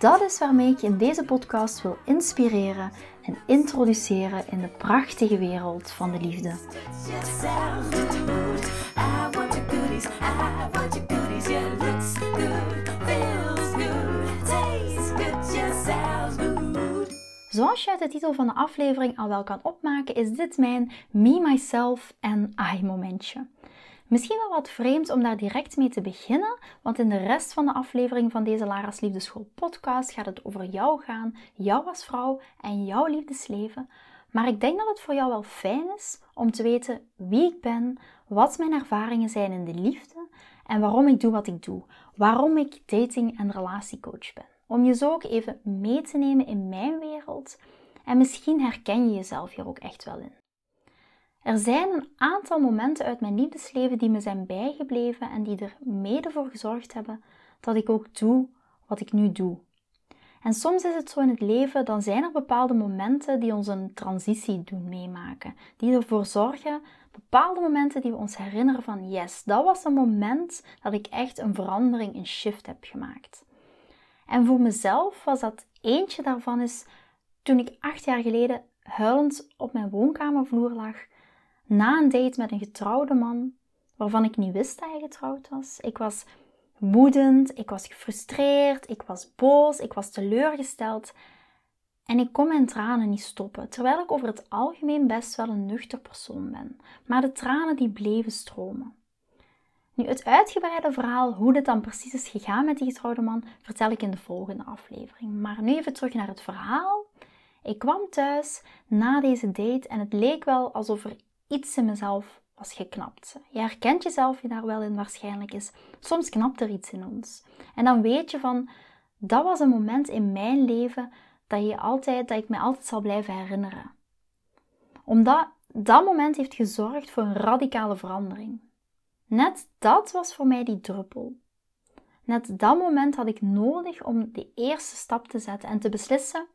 Dat is waarmee ik je in deze podcast wil inspireren en introduceren in de prachtige wereld van de liefde. Zoals je uit de titel van de aflevering al wel kan opmaken, is dit mijn Me, Myself en I momentje. Misschien wel wat vreemd om daar direct mee te beginnen, want in de rest van de aflevering van deze Lara's Liefdeschool podcast gaat het over jou gaan, jou als vrouw en jouw liefdesleven. Maar ik denk dat het voor jou wel fijn is om te weten wie ik ben, wat mijn ervaringen zijn in de liefde en waarom ik doe wat ik doe. Waarom ik dating- en relatiecoach ben. Om je zo ook even mee te nemen in mijn wereld. En misschien herken je jezelf hier ook echt wel in. Er zijn een aantal momenten uit mijn liefdesleven die me zijn bijgebleven en die er mede voor gezorgd hebben dat ik ook doe wat ik nu doe. En soms is het zo in het leven, dan zijn er bepaalde momenten die ons een transitie doen meemaken, die ervoor zorgen, bepaalde momenten die we ons herinneren van yes, dat was een moment dat ik echt een verandering, een shift heb gemaakt. En voor mezelf was dat eentje daarvan is toen ik acht jaar geleden huilend op mijn woonkamervloer lag na een date met een getrouwde man, waarvan ik niet wist dat hij getrouwd was. Ik was woedend, ik was gefrustreerd, ik was boos, ik was teleurgesteld. En ik kon mijn tranen niet stoppen, terwijl ik over het algemeen best wel een nuchter persoon ben. Maar de tranen die bleven stromen. Nu, het uitgebreide verhaal, hoe dit dan precies is gegaan met die getrouwde man, vertel ik in de volgende aflevering. Maar nu even terug naar het verhaal. Ik kwam thuis na deze date en het leek wel alsof er iets in mezelf was geknapt. Je herkent jezelf je daar wel in waarschijnlijk is. Soms knapt er iets in ons. En dan weet je van, dat was een moment in mijn leven dat, je altijd, dat ik me altijd zal blijven herinneren. Omdat dat moment heeft gezorgd voor een radicale verandering. Net dat was voor mij die druppel. Net dat moment had ik nodig om de eerste stap te zetten en te beslissen: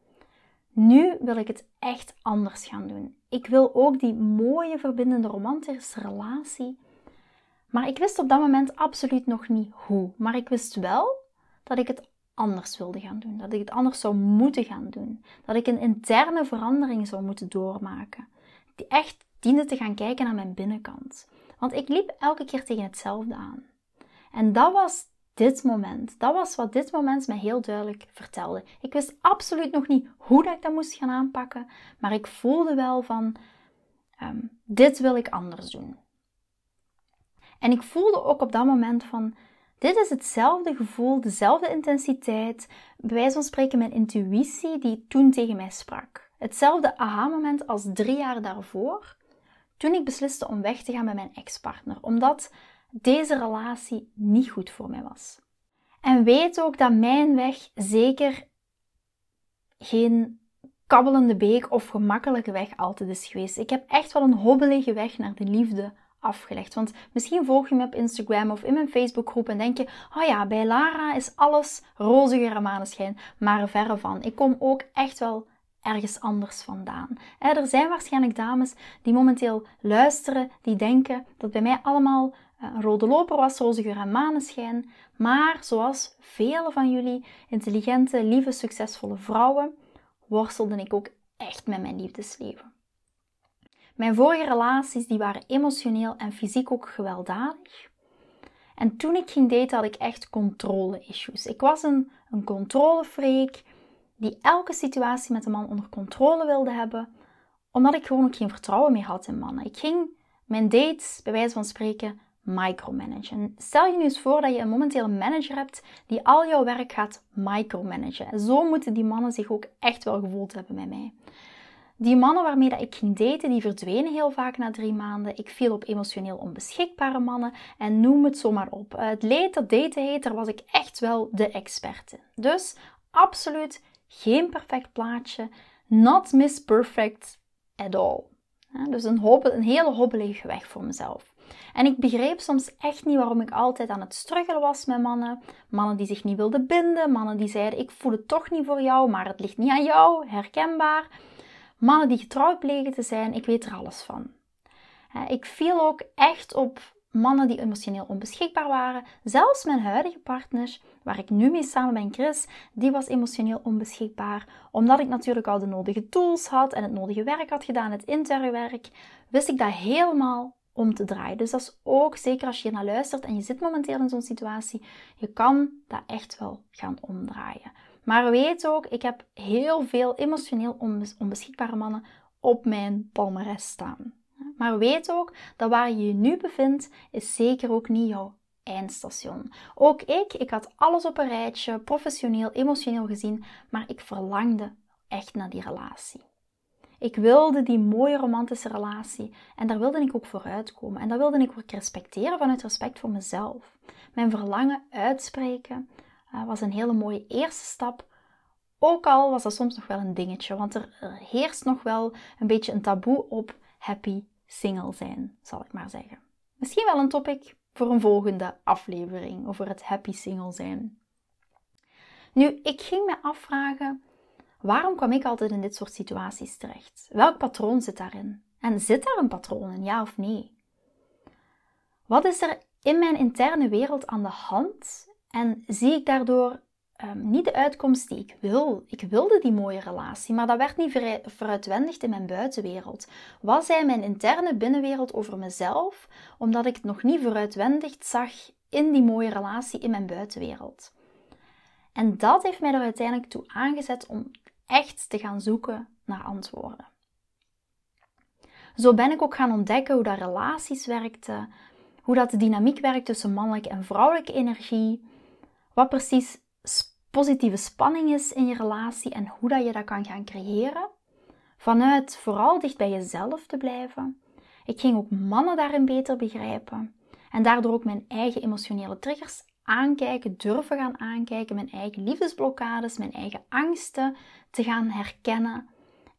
nu wil ik het echt anders gaan doen. Ik wil ook die mooie, verbindende, romantische relatie. Maar ik wist op dat moment absoluut nog niet hoe. Maar ik wist wel dat ik het anders wilde gaan doen. Dat ik het anders zou moeten gaan doen. Dat ik een interne verandering zou moeten doormaken. Die echt diende te gaan kijken naar mijn binnenkant. Want ik liep elke keer tegen hetzelfde aan. En dat was dit moment. Dat was wat dit moment mij heel duidelijk vertelde. Ik wist absoluut nog niet hoe dat ik dat moest gaan aanpakken, maar ik voelde wel van, ehm, dit wil ik anders doen. En ik voelde ook op dat moment van, dit is hetzelfde gevoel, dezelfde intensiteit, bij wijze van spreken mijn intuïtie die toen tegen mij sprak. Hetzelfde aha-moment als drie jaar daarvoor, toen ik besliste om weg te gaan met mijn ex-partner, omdat deze relatie niet goed voor mij was. En weet ook dat mijn weg zeker geen kabbelende beek of gemakkelijke weg altijd is geweest. Ik heb echt wel een hobbelige weg naar de liefde afgelegd. Want misschien volg je me op Instagram of in mijn Facebookgroep en denk je: oh ja, bij Lara is alles roze maneschijn, maar verre van. Ik kom ook echt wel ergens anders vandaan. Er zijn waarschijnlijk dames die momenteel luisteren, die denken dat bij mij allemaal een rode loper was, roze geur en maneschijn. Maar zoals vele van jullie intelligente, lieve, succesvolle vrouwen, worstelde ik ook echt met mijn liefdesleven. Mijn vorige relaties die waren emotioneel en fysiek ook gewelddadig. En toen ik ging daten had ik echt controle-issues. Ik was een, een controlefreak die elke situatie met een man onder controle wilde hebben, omdat ik gewoon ook geen vertrouwen meer had in mannen. Ik ging mijn dates, bij wijze van spreken, micromanagen. Stel je nu eens voor dat je een momenteel manager hebt die al jouw werk gaat micromanagen. En zo moeten die mannen zich ook echt wel gevoeld hebben met mij. Die mannen waarmee dat ik ging daten, die verdwenen heel vaak na drie maanden. Ik viel op emotioneel onbeschikbare mannen en noem het zomaar op. Het leed dat daten heet, was ik echt wel de experte. Dus absoluut Geen perfect plaatje. Not miss perfect at all. dus een, een hele hobbelige weg voor mezelf. En ik begreep soms echt niet waarom ik altijd aan het struggelen was met mannen. Mannen die zich niet wilden binden, mannen die zeiden: Ik voel het toch niet voor jou, maar het ligt niet aan jou, herkenbaar. Mannen die getrouwd bleken te zijn, ik weet er alles van. Ik viel ook echt op mannen die emotioneel onbeschikbaar waren. Zelfs mijn huidige partner, waar ik nu mee samen ben, Chris, die was emotioneel onbeschikbaar. Omdat ik natuurlijk al de nodige tools had en het nodige werk had gedaan, het interne werk, wist ik dat helemaal om te draaien. Dus dat is ook, zeker als je naar luistert en je zit momenteel in zo'n situatie, je kan dat echt wel gaan omdraaien. Maar weet ook, ik heb heel veel emotioneel onbeschikbare mannen op mijn palmares staan. Maar weet ook dat waar je je nu bevindt, is zeker ook niet jouw eindstation. Ook ik, ik had alles op een rijtje, professioneel, emotioneel gezien, maar ik verlangde echt naar die relatie. Ik wilde die mooie romantische relatie en daar wilde ik ook voor uitkomen. En dat wilde ik ook respecteren vanuit respect voor mezelf. Mijn verlangen uitspreken uh, was een hele mooie eerste stap. Ook al was dat soms nog wel een dingetje, want er heerst nog wel een beetje een taboe op happy single zijn, zal ik maar zeggen. Misschien wel een topic voor een volgende aflevering over het happy single zijn. Nu, ik ging me afvragen Waarom kwam ik altijd in dit soort situaties terecht? Welk patroon zit daarin? En zit daar een patroon in, ja of nee? Wat is er in mijn interne wereld aan de hand? En zie ik daardoor um, niet de uitkomst die ik wil? Ik wilde die mooie relatie, maar dat werd niet veruitwendigd in mijn buitenwereld. Wat zei mijn interne binnenwereld over mezelf, omdat ik het nog niet vooruitwendigd zag in die mooie relatie in mijn buitenwereld? En dat heeft mij er uiteindelijk toe aangezet om echt te gaan zoeken naar antwoorden. Zo ben ik ook gaan ontdekken hoe dat relaties werkten, hoe dat de dynamiek werkt tussen mannelijke en vrouwelijke energie, wat precies positieve spanning is in je relatie en hoe dat je dat kan gaan creëren. Vanuit vooral dicht bij jezelf te blijven. Ik ging ook mannen daarin beter begrijpen en daardoor ook mijn eigen emotionele triggers aankijken, durven gaan aankijken, mijn eigen liefdesblokkades, mijn eigen angsten te gaan herkennen.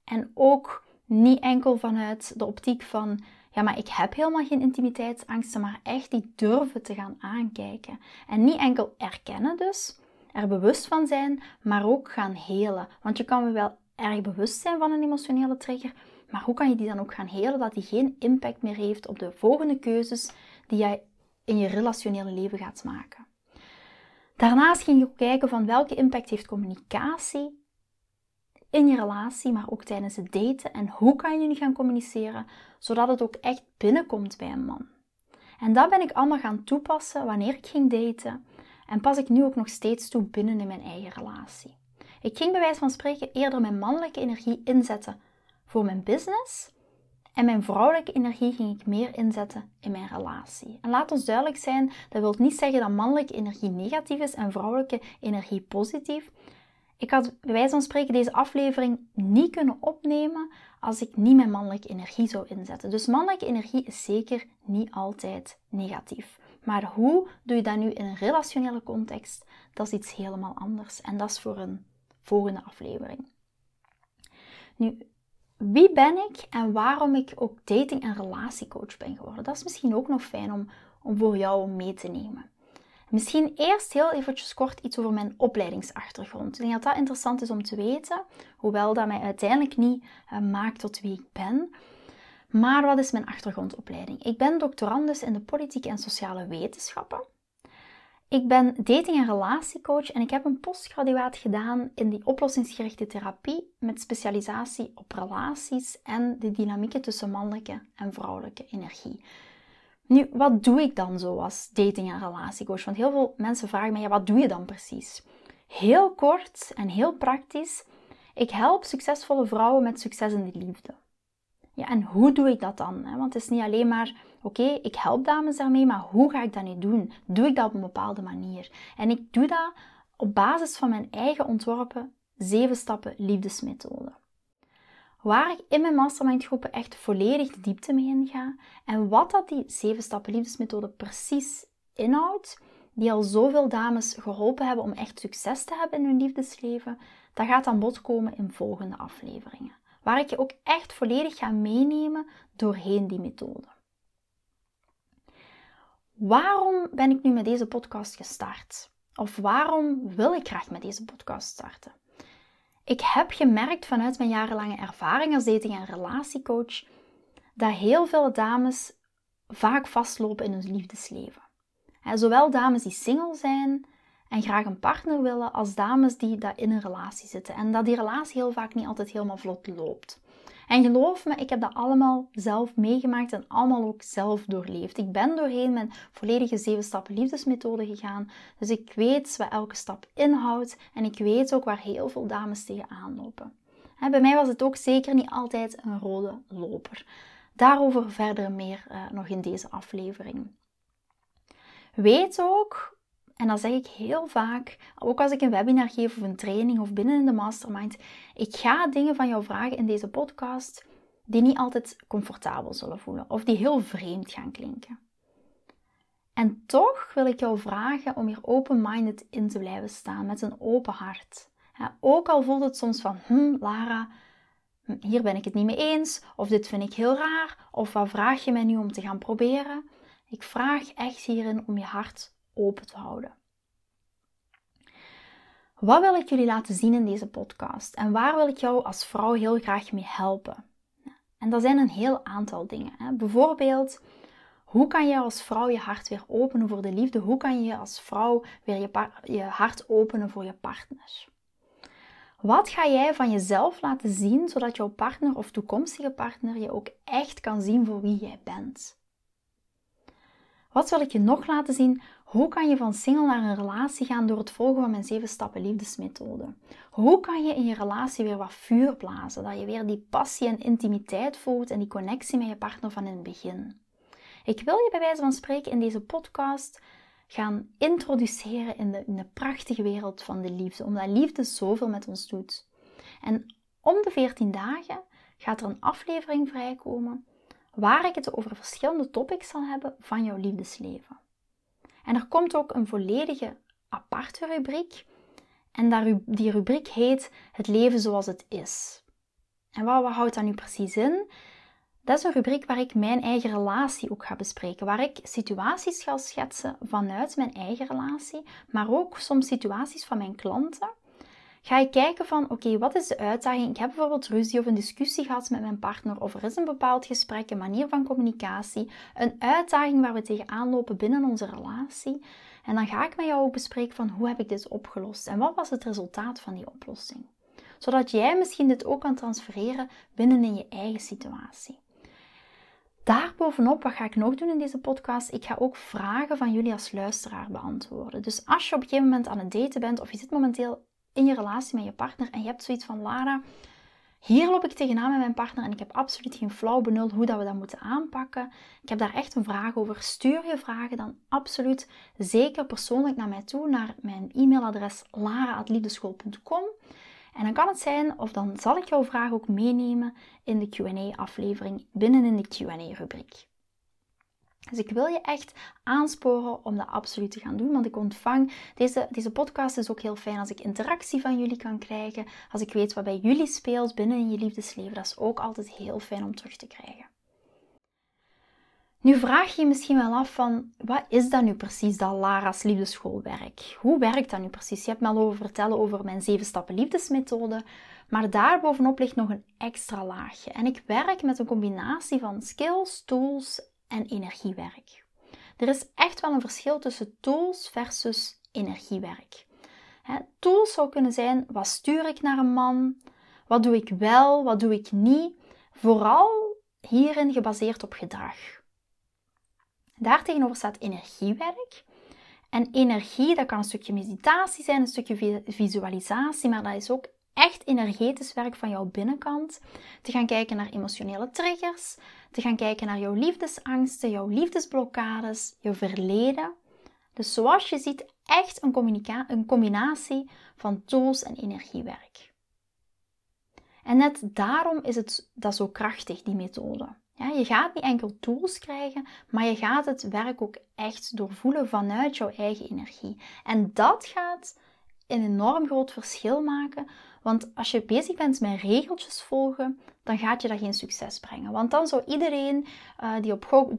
En ook niet enkel vanuit de optiek van, ja, maar ik heb helemaal geen intimiteitsangsten, maar echt die durven te gaan aankijken. En niet enkel erkennen dus, er bewust van zijn, maar ook gaan helen. Want je kan wel erg bewust zijn van een emotionele trigger, maar hoe kan je die dan ook gaan helen dat die geen impact meer heeft op de volgende keuzes die jij in je relationele leven gaat maken? Daarnaast ging je ook kijken van welke impact heeft communicatie in je relatie, maar ook tijdens het daten. En hoe kan je nu gaan communiceren, zodat het ook echt binnenkomt bij een man. En dat ben ik allemaal gaan toepassen wanneer ik ging daten. En pas ik nu ook nog steeds toe binnen in mijn eigen relatie. Ik ging bij wijze van spreken eerder mijn mannelijke energie inzetten voor mijn business en mijn vrouwelijke energie ging ik meer inzetten in mijn relatie. En laat ons duidelijk zijn, dat wil niet zeggen dat mannelijke energie negatief is en vrouwelijke energie positief. Ik had bij wijze van spreken deze aflevering niet kunnen opnemen als ik niet mijn mannelijke energie zou inzetten. Dus mannelijke energie is zeker niet altijd negatief. Maar hoe doe je dat nu in een relationele context? Dat is iets helemaal anders. En dat is voor een volgende aflevering. Nu, wie ben ik en waarom ik ook dating- en relatiecoach ben geworden. Dat is misschien ook nog fijn om, om voor jou mee te nemen. Misschien eerst heel eventjes kort iets over mijn opleidingsachtergrond. Ik denk dat dat interessant is om te weten, hoewel dat mij uiteindelijk niet uh, maakt tot wie ik ben. Maar wat is mijn achtergrondopleiding? Ik ben doctorandus in de politieke en sociale wetenschappen. Ik ben dating- en relatiecoach en ik heb een postgraduaat gedaan in die oplossingsgerichte therapie met specialisatie op relaties en de dynamieken tussen mannelijke en vrouwelijke energie. Nu, wat doe ik dan zo als dating- en relatiecoach? Want heel veel mensen vragen mij, ja, wat doe je dan precies? Heel kort en heel praktisch, ik help succesvolle vrouwen met succes in de liefde. Ja, en hoe doe ik dat dan? Want het is niet alleen maar, oké, ik help dames daarmee, maar hoe ga ik dat nu doen? Doe ik dat op een bepaalde manier? En ik doe dat op basis van mijn eigen ontworpen zeven stappen liefdesmethode. Waar ik in mijn mastermind groepen echt volledig de diepte mee inga. En wat dat die zeven stappen liefdesmethode precies inhoudt, die al zoveel dames geholpen hebben om echt succes te hebben in hun liefdesleven, dat gaat aan bod komen in volgende afleveringen. Waar ik je ook echt volledig ga meenemen doorheen die methode. Waarom ben ik nu met deze podcast gestart? Of waarom wil ik graag met deze podcast starten? Ik heb gemerkt vanuit mijn jarenlange ervaring als dating- en relatiecoach dat heel veel dames vaak vastlopen in hun liefdesleven. Zowel dames die single zijn en graag een partner willen, als dames die daar in een relatie zitten. En dat die relatie heel vaak niet altijd helemaal vlot loopt. En geloof me, ik heb dat allemaal zelf meegemaakt en allemaal ook zelf doorleefd. Ik ben doorheen mijn volledige 7 stappen liefdesmethode gegaan. Dus ik weet wat elke stap inhoudt en ik weet ook waar heel veel dames tegenaan lopen. Bij mij was het ook zeker niet altijd een rode loper. Daarover verder meer uh, nog in deze aflevering. Weet ook, en dat zeg ik heel vaak, ook als ik een webinar geef of een training of binnen in de mastermind, ik ga dingen van jou vragen in deze podcast die niet altijd comfortabel zullen voelen of die heel vreemd gaan klinken. En toch wil ik jou vragen om hier open-minded in te blijven staan met een open hart. ook al voelt het soms van, hm, Lara, hier ben ik het niet mee eens, of dit vind ik heel raar, of wat vraag je mij nu om te gaan proberen? Ik vraag echt hierin om je hart open te houden. Wat wil ik jullie laten zien in deze podcast en waar wil ik jou als vrouw heel graag mee helpen? En dat zijn een heel aantal dingen. Bijvoorbeeld, hoe kan je als vrouw je hart weer openen voor de liefde? Hoe kan je als vrouw weer je, je hart openen voor je partner? Wat ga jij van jezelf laten zien zodat jouw partner of toekomstige partner je ook echt kan zien voor wie jij bent? Wat wil ik je nog laten zien? Hoe kan je van single naar een relatie gaan door het volgen van mijn 7 stappen liefdesmethode? Hoe kan je in je relatie weer wat vuur blazen, dat je weer die passie en intimiteit voelt en die connectie met je partner van in het begin? Ik wil je bij wijze van spreken in deze podcast gaan introduceren in de, in de prachtige wereld van de liefde, omdat liefde zoveel met ons doet. En om de 14 dagen gaat er een aflevering vrijkomen waar ik het over verschillende topics zal hebben van jouw liefdesleven. En er komt ook een volledige aparte rubriek. En die rubriek heet Het leven zoals het is. En wat, houdt dat nu precies in? Dat is een rubriek waar ik mijn eigen relatie ook ga bespreken. Waar ik situaties ga schetsen vanuit mijn eigen relatie, maar ook soms situaties van mijn klanten ga je kijken van, oké, wat is de uitdaging? Ik heb bijvoorbeeld ruzie of een discussie gehad met mijn partner, of er is een bepaald gesprek, een manier van communicatie, een uitdaging waar we tegenaan lopen binnen onze relatie. En dan ga ik met jou ook bespreken van, hoe heb ik dit opgelost? En wat was het resultaat van die oplossing? Zodat jij misschien dit ook kan transfereren binnen in je eigen situatie. Daarbovenop, wat ga ik nog doen in deze podcast? Ik ga ook vragen van jullie als luisteraar beantwoorden. Dus als je op een gegeven moment aan het daten bent of je zit momenteel in je relatie met je partner en je hebt zoiets van Lara, hier loop ik tegenaan met mijn partner en ik heb absoluut geen flauw benul hoe dat we dat moeten aanpakken. Ik heb daar echt een vraag over. Stuur je vragen dan absoluut zeker persoonlijk naar mij toe, naar mijn e-mailadres lara.liefdeschool.com. En dan kan het zijn, of dan zal ik jouw vraag ook meenemen in de Q&A-aflevering binnen in de Q&A-rubriek. Dus ik wil je echt aansporen om dat absoluut te gaan doen. Want ik ontvang deze, deze podcast is ook heel fijn als ik interactie van jullie kan krijgen. Als ik weet wat bij jullie speelt binnen in je liefdesleven. Dat is ook altijd heel fijn om terug te krijgen. Nu vraag je je misschien wel af van, wat is dat nu precies, dat Lara's liefdeschoolwerk? Hoe werkt dat nu precies? Je hebt me al over vertellen over mijn 7 stappen liefdesmethode, maar daarbovenop ligt nog een extra laagje. En ik werk met een combinatie van skills, tools en energiewerk. Er is echt wel een verschil tussen tools versus energiewerk. tools zou kunnen zijn: wat stuur ik naar een man? Wat doe ik wel? Wat doe ik niet? Vooral hierin gebaseerd op gedrag. Daartegenover staat energiewerk. En energie, dat kan een stukje meditatie zijn, een stukje visualisatie, maar dat is ook echt energetisch werk van jouw binnenkant. Te gaan kijken naar emotionele triggers, te gaan kijken naar jouw liefdesangsten, jouw liefdesblokkades, jouw verleden. Dus zoals je ziet, echt een, een combinatie van tools en energiewerk. En net daarom is het dat zo krachtig, die methode. Ja, je gaat niet enkel tools krijgen, maar je gaat het werk ook echt doorvoelen vanuit jouw eigen energie. En dat gaat een enorm groot verschil maken. Want als je bezig bent met regeltjes volgen, dan gaat je dat geen succes brengen. Want dan zou iedereen uh, die op Go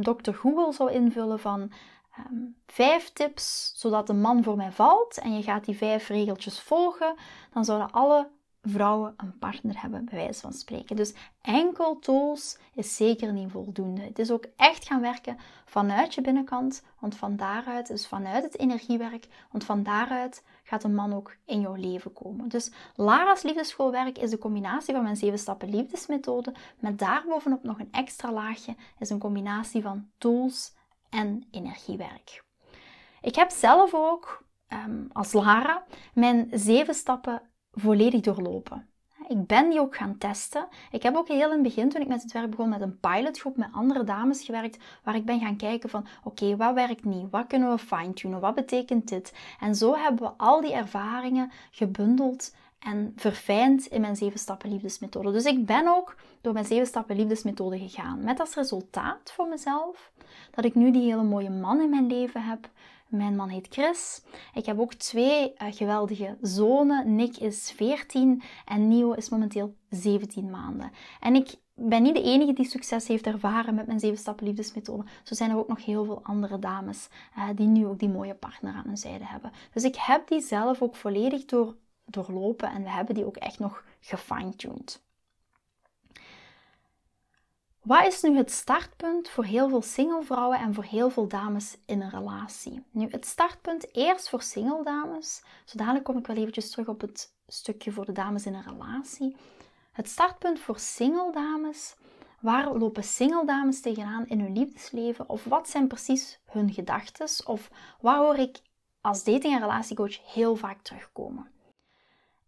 Dr. Google zou invullen van um, vijf tips zodat de man voor mij valt en je gaat die vijf regeltjes volgen, dan zouden alle vrouwen een partner hebben, bij wijze van spreken. Dus enkel tools is zeker niet voldoende. Het is ook echt gaan werken vanuit je binnenkant, want van daaruit, dus vanuit het energiewerk, want van daaruit gaat een man ook in jouw leven komen. Dus Lara's liefdeschoolwerk is de combinatie van mijn 7 stappen liefdesmethode, met daarbovenop nog een extra laagje, is een combinatie van tools en energiewerk. Ik heb zelf ook ehm, als Lara mijn 7 stappen volledig doorlopen. Ik ben die ook gaan testen. Ik heb ook heel in het begin, toen ik met het werk begon, met een pilotgroep met andere dames gewerkt, waar ik ben gaan kijken van, oké, wat werkt niet? Wat kunnen we fine-tunen? Wat betekent dit? En zo hebben we al die ervaringen gebundeld en verfijnd in mijn 7 stappen liefdesmethode. Dus ik ben ook door mijn 7 stappen liefdesmethode gegaan. Met als resultaat voor mezelf dat ik nu die hele mooie man in mijn leven heb, mijn man heet Chris. Ik heb ook twee uh, geweldige zonen. Nick is 14 en Nio is momenteel 17 maanden. En ik ben niet de enige die succes heeft ervaren met mijn 7 stappen liefdesmethode. Zo zijn er ook nog heel veel andere dames uh, die nu ook die mooie partner aan hun zijde hebben. Dus ik heb die zelf ook volledig door, doorlopen en we hebben die ook echt nog gefine-tuned. Wat is nu het startpunt voor heel veel single vrouwen en voor heel veel dames in een relatie? Nu, het startpunt eerst voor single dames. Kom ik wel eventjes terug op het stukje voor de dames in een relatie. Het startpunt voor single dames. Waar lopen single dames tegenaan in hun liefdesleven? Of wat zijn precies hun gedachten? Of wat hoor ik als dating- en relatiecoach heel vaak terugkomen?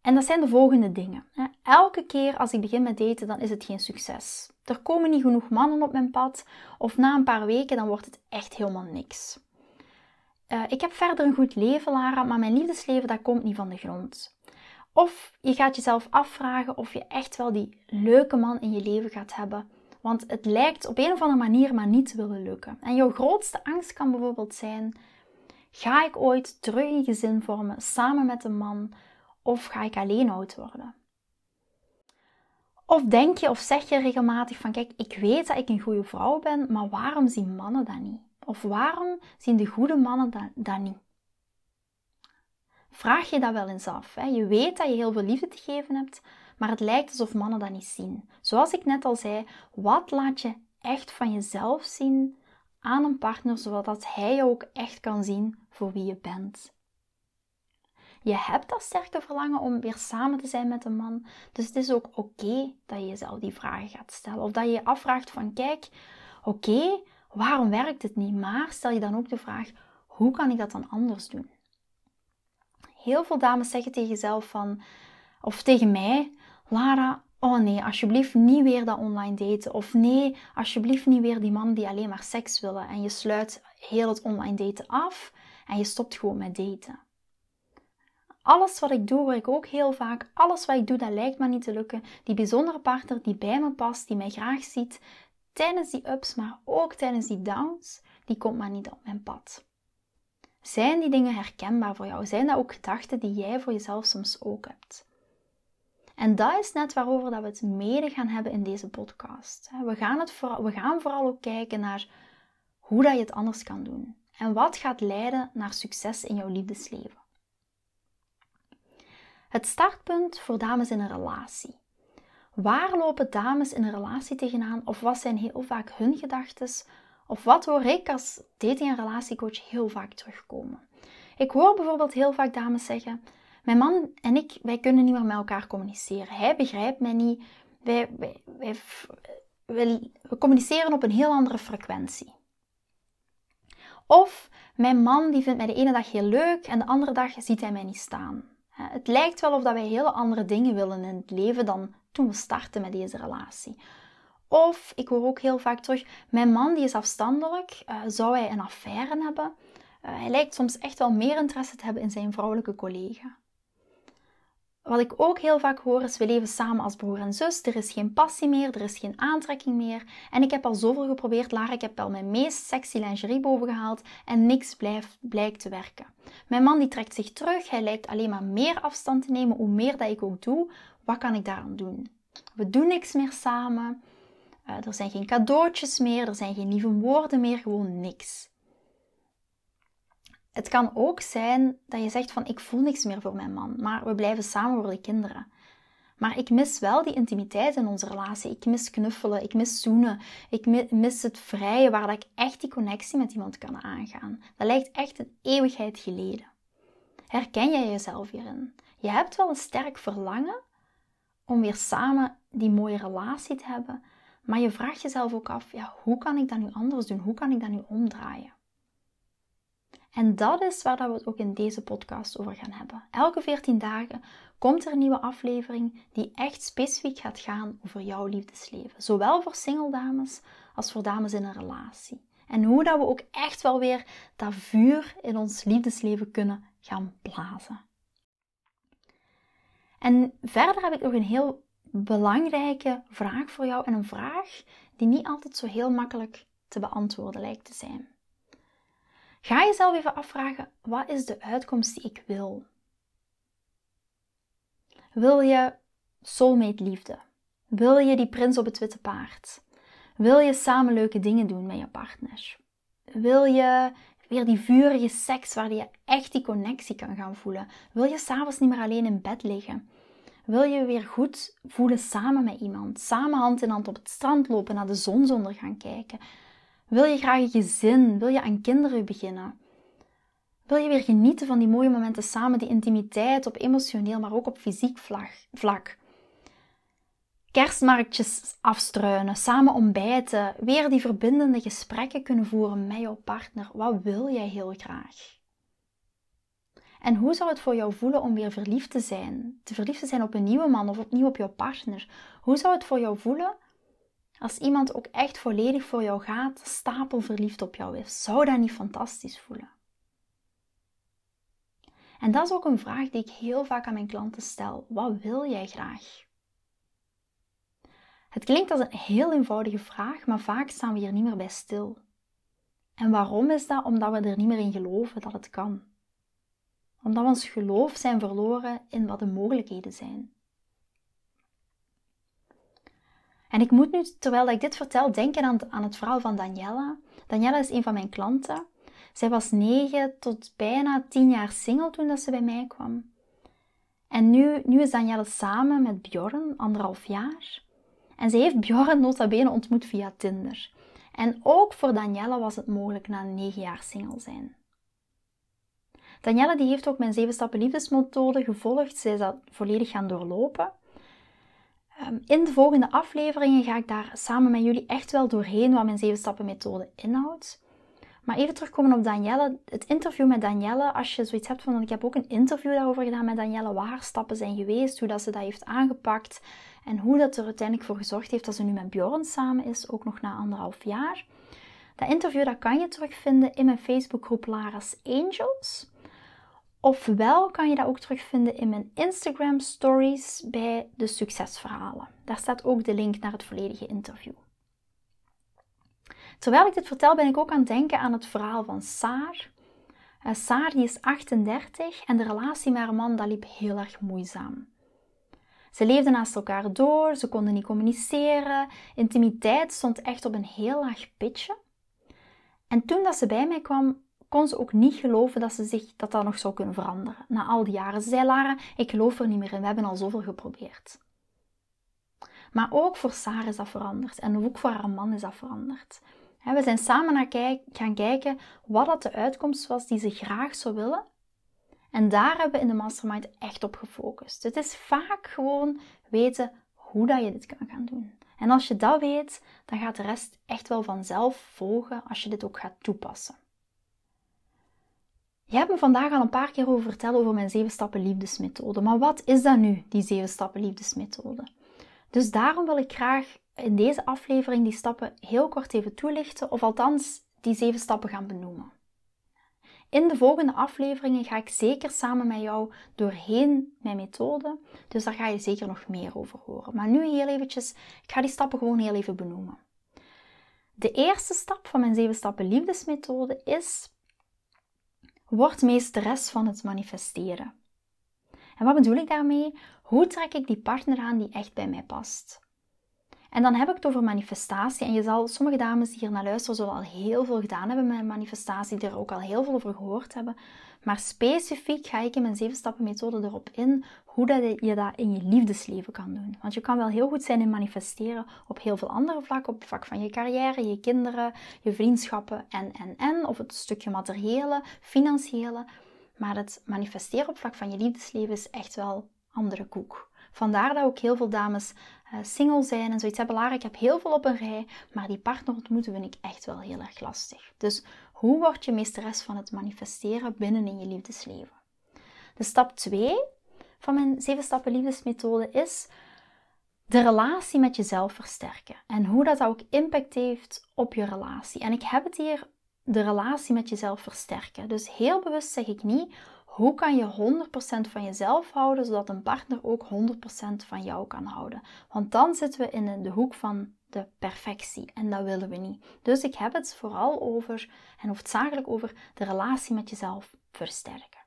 En dat zijn de volgende dingen. Elke keer als ik begin met daten, dan is het geen succes. Er komen niet genoeg mannen op mijn pad, of na een paar weken, dan wordt het echt helemaal niks. Uh, ik heb verder een goed leven, Lara, maar mijn liefdesleven dat komt niet van de grond. Of je gaat jezelf afvragen of je echt wel die leuke man in je leven gaat hebben. Want het lijkt op een of andere manier maar niet te willen lukken. En jouw grootste angst kan bijvoorbeeld zijn: ga ik ooit terug een gezin vormen samen met een man? Of ga ik alleen oud worden? Of denk je of zeg je regelmatig van kijk, ik weet dat ik een goede vrouw ben, maar waarom zien mannen dat niet? Of waarom zien de goede mannen dat, niet? Vraag je dat wel eens af. Hè? Je weet dat je heel veel liefde te geven hebt, maar het lijkt alsof mannen dat niet zien. Zoals ik net al zei, wat laat je echt van jezelf zien aan een partner, zodat hij jou ook echt kan zien voor wie je bent? Je hebt dat sterke verlangen om weer samen te zijn met een man. Dus het is ook oké dat je jezelf die vragen gaat stellen. Of dat je je afvraagt van kijk, oké, waarom werkt het niet? Maar stel je dan ook de vraag, hoe kan ik dat dan anders doen? Heel veel dames zeggen tegen jezelf van, of tegen mij, Lara, oh nee, alsjeblieft niet weer dat online daten. Of nee, alsjeblieft niet weer die man die alleen maar seks willen. En je sluit heel het online daten af en je stopt gewoon met daten. Alles wat ik doe, hoor ik ook heel vaak. Alles wat ik doe, dat lijkt me niet te lukken. Die bijzondere partner die bij me past, die mij graag ziet, tijdens die ups, maar ook tijdens die downs, die komt maar niet op mijn pad. Zijn die dingen herkenbaar voor jou? Zijn dat ook gedachten die jij voor jezelf soms ook hebt? En dat is net waarover dat we het mede gaan hebben in deze podcast. We gaan, het vooral, we gaan vooral ook kijken naar hoe dat je het anders kan doen. En wat gaat leiden naar succes in jouw liefdesleven. Het startpunt voor dames in een relatie. Waar lopen dames in een relatie tegenaan? Of wat zijn heel vaak hun gedachten? Of wat hoor ik als dating- en relatiecoach heel vaak terugkomen? Ik hoor bijvoorbeeld heel vaak dames zeggen: Mijn man en ik, wij kunnen niet meer met elkaar communiceren. Hij begrijpt mij niet. Wij, wij, wij, we communiceren op een heel andere frequentie. Of mijn man die vindt mij de ene dag heel leuk en de andere dag ziet hij mij niet staan. Het lijkt wel of dat wij hele andere dingen willen in het leven dan toen we startten met deze relatie. Of, ik hoor ook heel vaak terug, mijn man die is afstandelijk, uh, zou hij een affaire hebben? Uh, hij lijkt soms echt wel meer interesse te hebben in zijn vrouwelijke collega. Wat ik ook heel vaak hoor is, we leven samen als broer en zus, er is geen passie meer, er is geen aantrekking meer. En ik heb al zoveel geprobeerd, Lara, ik heb al mijn meest sexy lingerie bovengehaald en niks blijft, blijkt te werken. mijn man die trekt zich terug, hij lijkt alleen maar meer afstand te nemen, hoe meer dat ik ook doe, wat kan ik daaraan doen? We doen niks meer samen, uh, er zijn geen cadeautjes meer, er zijn geen lieve woorden meer, gewoon niks. Het kan ook zijn dat je zegt van ik voel niks meer voor mijn man, maar we blijven samen voor de kinderen. Maar ik mis wel die intimiteit in onze relatie. Ik mis knuffelen, ik mis zoenen, ik mis het vrije waar ik echt die connectie met iemand kan aangaan. Dat lijkt echt een eeuwigheid geleden. Herken jij jezelf hierin? Je hebt wel een sterk verlangen om weer samen die mooie relatie te hebben, maar je vraagt jezelf ook af, ja, hoe kan ik dat nu anders doen? Hoe kan ik dat nu omdraaien? En dat is waar we het ook in deze podcast over gaan hebben. Elke 14 dagen komt er een nieuwe aflevering die echt specifiek gaat gaan over jouw liefdesleven. Zowel voor single dames als voor dames in een relatie. En hoe dat we ook echt wel weer dat vuur in ons liefdesleven kunnen gaan blazen. En verder heb ik nog een heel belangrijke vraag voor jou en een vraag die niet altijd zo heel makkelijk te beantwoorden lijkt te zijn. Ga jezelf even afvragen: wat is de uitkomst die ik wil? Wil je soulmate liefde? Wil je die prins op het witte paard? Wil je samen leuke dingen doen met je partner? Wil je weer die vurige seks waar je echt die connectie kan gaan voelen? Wil je s'avonds niet meer alleen in bed liggen? Wil je weer goed voelen samen met iemand? Samen hand in hand op het strand lopen, naar de zonsondergang kijken? Wil je graag een gezin? Wil je aan kinderen beginnen? Wil je weer genieten van die mooie momenten samen, die intimiteit op emotioneel, maar ook op fysiek vlak? Kerstmarktjes afstruinen, samen ontbijten, weer die verbindende gesprekken kunnen voeren met jouw partner. Wat wil jij heel graag? En hoe zou het voor jou voelen om weer verliefd te zijn? Te verliefd te zijn op een nieuwe man of opnieuw op jouw partner? Hoe zou het voor jou voelen als iemand ook echt volledig voor jou gaat, stapel verliefd op jou is? Zou dat niet fantastisch voelen? En dat is ook een vraag die ik heel vaak aan mijn klanten stel. Wat wil jij graag? Het klinkt als een heel eenvoudige vraag, maar vaak staan we hier niet meer bij stil. En waarom is dat? Omdat we er niet meer in geloven dat het kan omdat we ons geloof zijn verloren in wat de mogelijkheden zijn. En ik moet nu, terwijl ik dit vertel, denken aan, aan het verhaal van Daniela. Daniela is een van mijn klanten. Zij was 9 tot bijna 10 jaar single toen dat ze bij mij kwam. En nu, nu is Daniela samen met Bjorn, anderhalf jaar. En ze heeft Bjorn nota bene ontmoet via Tinder. En ook voor Daniela was het mogelijk na 9 jaar single zijn. Danielle die heeft ook mijn 7 stappen liefdesmethode gevolgd. Zij is dat volledig gaan doorlopen. Ehm, in de volgende afleveringen ga ik daar samen met jullie echt wel doorheen wat mijn 7 stappen methode inhoudt. Maar even terugkomen op Danielle. Het interview met Danielle, als je zoiets hebt van, ik heb ook een interview daarover gedaan met Danielle, waar stappen zijn geweest, hoe dat ze dat heeft aangepakt en hoe dat er uiteindelijk voor gezorgd heeft dat ze nu met Bjorn samen is, ook nog na anderhalf jaar. Dat interview dat kan je terugvinden in mijn Facebookgroep Lara's Angels. Ofwel kan je dat ook terugvinden in mijn Instagram stories bij de succesverhalen. Daar staat ook de link naar het volledige interview. Terwijl ik dit vertel, ben ik ook aan het denken aan het verhaal van Saar. Uh, Saar die is 38 en de relatie met haar man dat liep heel erg moeizaam. Ze leefden naast elkaar door, ze konden niet communiceren, intimiteit stond echt op een heel laag pitje. En toen dat ze bij mij kwam, kon ze ook niet geloven dat, ze zich, dat dat nog zou kunnen veranderen. Na al die jaren. Ze zei, Lara, ik geloof er niet meer in. We hebben al zoveel geprobeerd. Maar ook voor Sarah is dat veranderd. En ook voor haar man is dat veranderd. We zijn samen naar gaan kijken wat dat de uitkomst was die ze graag zou willen. En daar hebben we in de mastermind echt op gefocust. Het is vaak gewoon weten hoe dat je dit kan gaan doen. En als je dat weet, dan gaat de rest echt wel vanzelf volgen als je dit ook gaat toepassen. Je hebt me vandaag al een paar keer over verteld over mijn 7 stappen liefdesmethode. Maar wat is dat nu, die 7 stappen liefdesmethode? Dus daarom wil ik graag in deze aflevering die stappen heel kort even toelichten, of althans die 7 stappen gaan benoemen. In de volgende afleveringen ga ik zeker samen met jou doorheen mijn methode, dus daar ga je zeker nog meer over horen. Maar nu heel eventjes, ik ga die stappen gewoon heel even benoemen. De eerste stap van mijn 7 stappen liefdesmethode is wordt meesteres van het manifesteren. En wat bedoel ik daarmee? Hoe trek ik die partner aan die echt bij mij past? En dan heb ik het over manifestatie. En je zal, sommige dames die hier naar luisteren, zullen al heel veel gedaan hebben met manifestatie, die er ook al heel veel over gehoord hebben. Maar specifiek ga ik in mijn 7 stappen methode erop in hoe dat je dat in je liefdesleven kan doen. Want je kan wel heel goed zijn in manifesteren op heel veel andere vlakken. Op het vlak van je carrière, je kinderen, je vriendschappen en, en, en. Of het stukje materiële, financiële. Maar het manifesteren op het vlak van je liefdesleven is echt wel andere koek. Vandaar dat ook heel veel dames uh, single zijn en zoiets hebben. Lara, ik heb heel veel op een rij, maar die partner ontmoeten vind ik echt wel heel erg lastig. Dus hoe word je meesteres van het manifesteren binnen in je liefdesleven? De stap 2 van mijn 7 stappen liefdesmethode is de relatie met jezelf versterken. En hoe dat ook impact heeft op je relatie. En ik heb het hier de relatie met jezelf versterken. Dus heel bewust zeg ik niet hoe kan je 100% van jezelf houden, zodat een partner ook 100% van jou kan houden? Want dan zitten we in de hoek van de perfectie en dat willen we niet. Dus ik heb het vooral over, en hoofdzakelijk over, de relatie met jezelf versterken.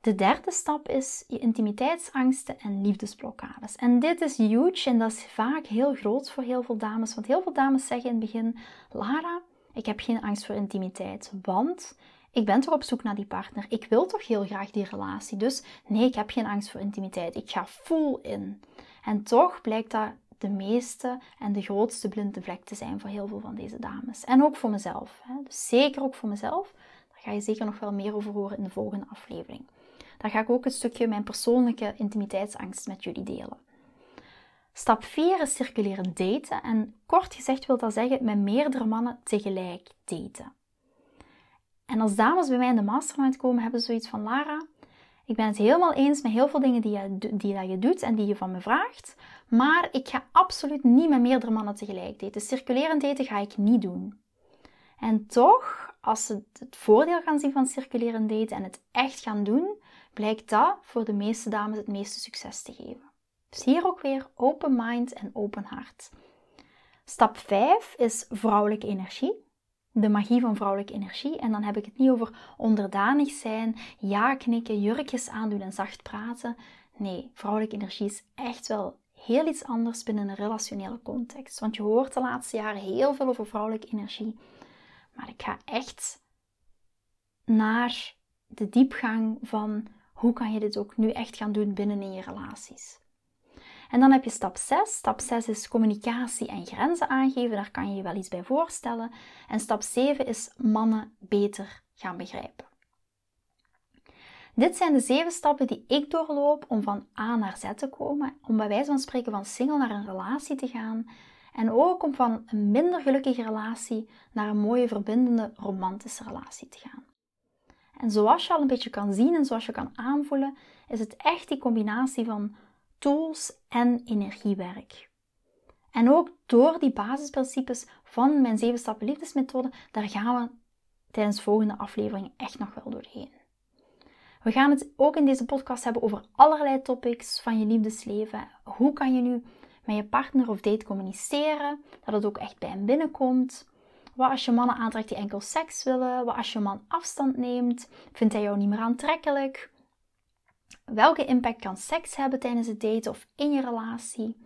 De derde stap is je intimiteitsangsten en liefdesblokkades. En dit is huge en dat is vaak heel groot voor heel veel dames. Want heel veel dames zeggen in het begin: Lara, ik heb geen angst voor intimiteit, want ik ben toch op zoek naar die partner. Ik wil toch heel graag die relatie. Dus nee, ik heb geen angst voor intimiteit. Ik ga full in. En toch blijkt dat de meeste en de grootste blinde vlek te zijn voor heel veel van deze dames. En ook voor mezelf. Hè. Dus zeker ook voor mezelf. Daar ga je zeker nog wel meer over horen in de volgende aflevering. Daar ga ik ook een stukje mijn persoonlijke intimiteitsangst met jullie delen. Stap 4 is circuleren daten. En kort gezegd wil dat zeggen met meerdere mannen tegelijk daten. En als dames bij mij in de mastermind komen, hebben ze zoiets van Lara, ik ben het helemaal eens met heel veel dingen die je, die dat je doet en die je van me vraagt. Maar ik ga absoluut niet met meerdere mannen tegelijk daten. Circulerend daten ga ik niet doen. En toch, als ze het voordeel gaan zien van circulerend daten en het echt gaan doen, blijkt dat voor de meeste dames het meeste succes te geven. Dus hier ook weer open mind en open hart. Stap 5 is vrouwelijke energie de magie van vrouwelijke energie. En dan heb ik het niet over onderdanig zijn, ja knikken, jurkjes aandoen en zacht praten. Nee, vrouwelijke energie is echt wel heel iets anders binnen een relationele context. Want je hoort de laatste jaren heel veel over vrouwelijke energie. Maar ik ga echt naar de diepgang van hoe kan je dit ook nu echt gaan doen binnen in je relaties. En dan heb je stap 6. Stap 6 is communicatie en grenzen aangeven. Daar kan je je wel iets bij voorstellen. En stap 7 is mannen beter gaan begrijpen. Dit zijn de zeven stappen die ik doorloop om van A naar Z te komen. Om bij wijze van spreken van single naar een relatie te gaan. En ook om van een minder gelukkige relatie naar een mooie, verbindende, romantische relatie te gaan. En zoals je al een beetje kan zien en zoals je kan aanvoelen, is het echt die combinatie van tools en energiewerk. En ook door die basisprincipes van mijn 7 stappen liefdesmethode, daar gaan we tijdens de volgende aflevering echt nog wel doorheen. We gaan het ook in deze podcast hebben over allerlei topics van je liefdesleven. Hoe kan je nu met je partner of date communiceren, dat het ook echt bij hem binnenkomt. Wat als je mannen aantrekt die enkel seks willen? Wat als je man afstand neemt? Vindt hij jou niet meer aantrekkelijk? Welke impact kan seks hebben tijdens het daten of in je relatie?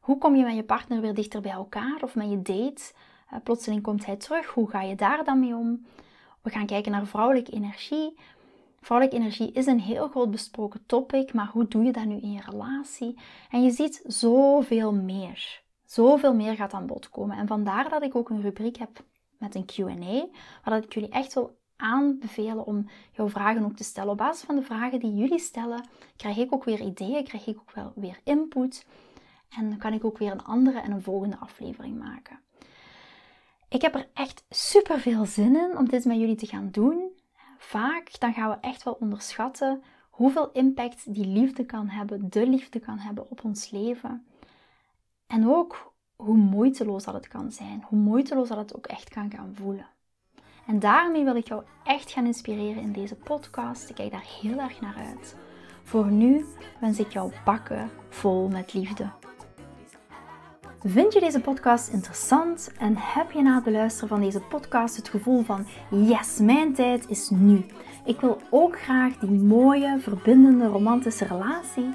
Hoe kom je met je partner weer dichter bij elkaar of met je date? Uh, plotseling komt hij terug. Hoe ga je daar dan mee om? We gaan kijken naar vrouwelijke energie. Vrouwelijke energie is een heel groot besproken topic, maar hoe doe je dat nu in je relatie? En je ziet zoveel meer. Zoveel meer gaat aan bod komen. En vandaar dat ik ook een rubriek heb met een QA, waar ik jullie echt wil aanbevelen om jouw vragen ook te stellen. Op basis van de vragen die jullie stellen, krijg ik ook weer ideeën, krijg ik ook wel weer input. En kan ik ook weer een andere en een volgende aflevering maken. Ik heb er echt super veel zin in om dit met jullie te gaan doen. Vaak dan gaan we echt wel onderschatten hoeveel impact die liefde kan hebben, de liefde kan hebben op ons leven. En ook hoe moeiteloos dat het kan zijn, hoe moeiteloos dat het ook echt kan gaan voelen. En daarmee wil ik jou echt gaan inspireren in deze podcast. Ik kijk daar heel erg naar uit. Voor nu wens ik jou bakken vol met liefde. Vind je deze podcast interessant en heb je na het beluisteren van deze podcast het gevoel van yes, mijn tijd is nu. Ik wil ook graag die mooie, verbindende, romantische relatie.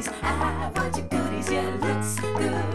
goodies. I want your goodies. Yeah, looks good.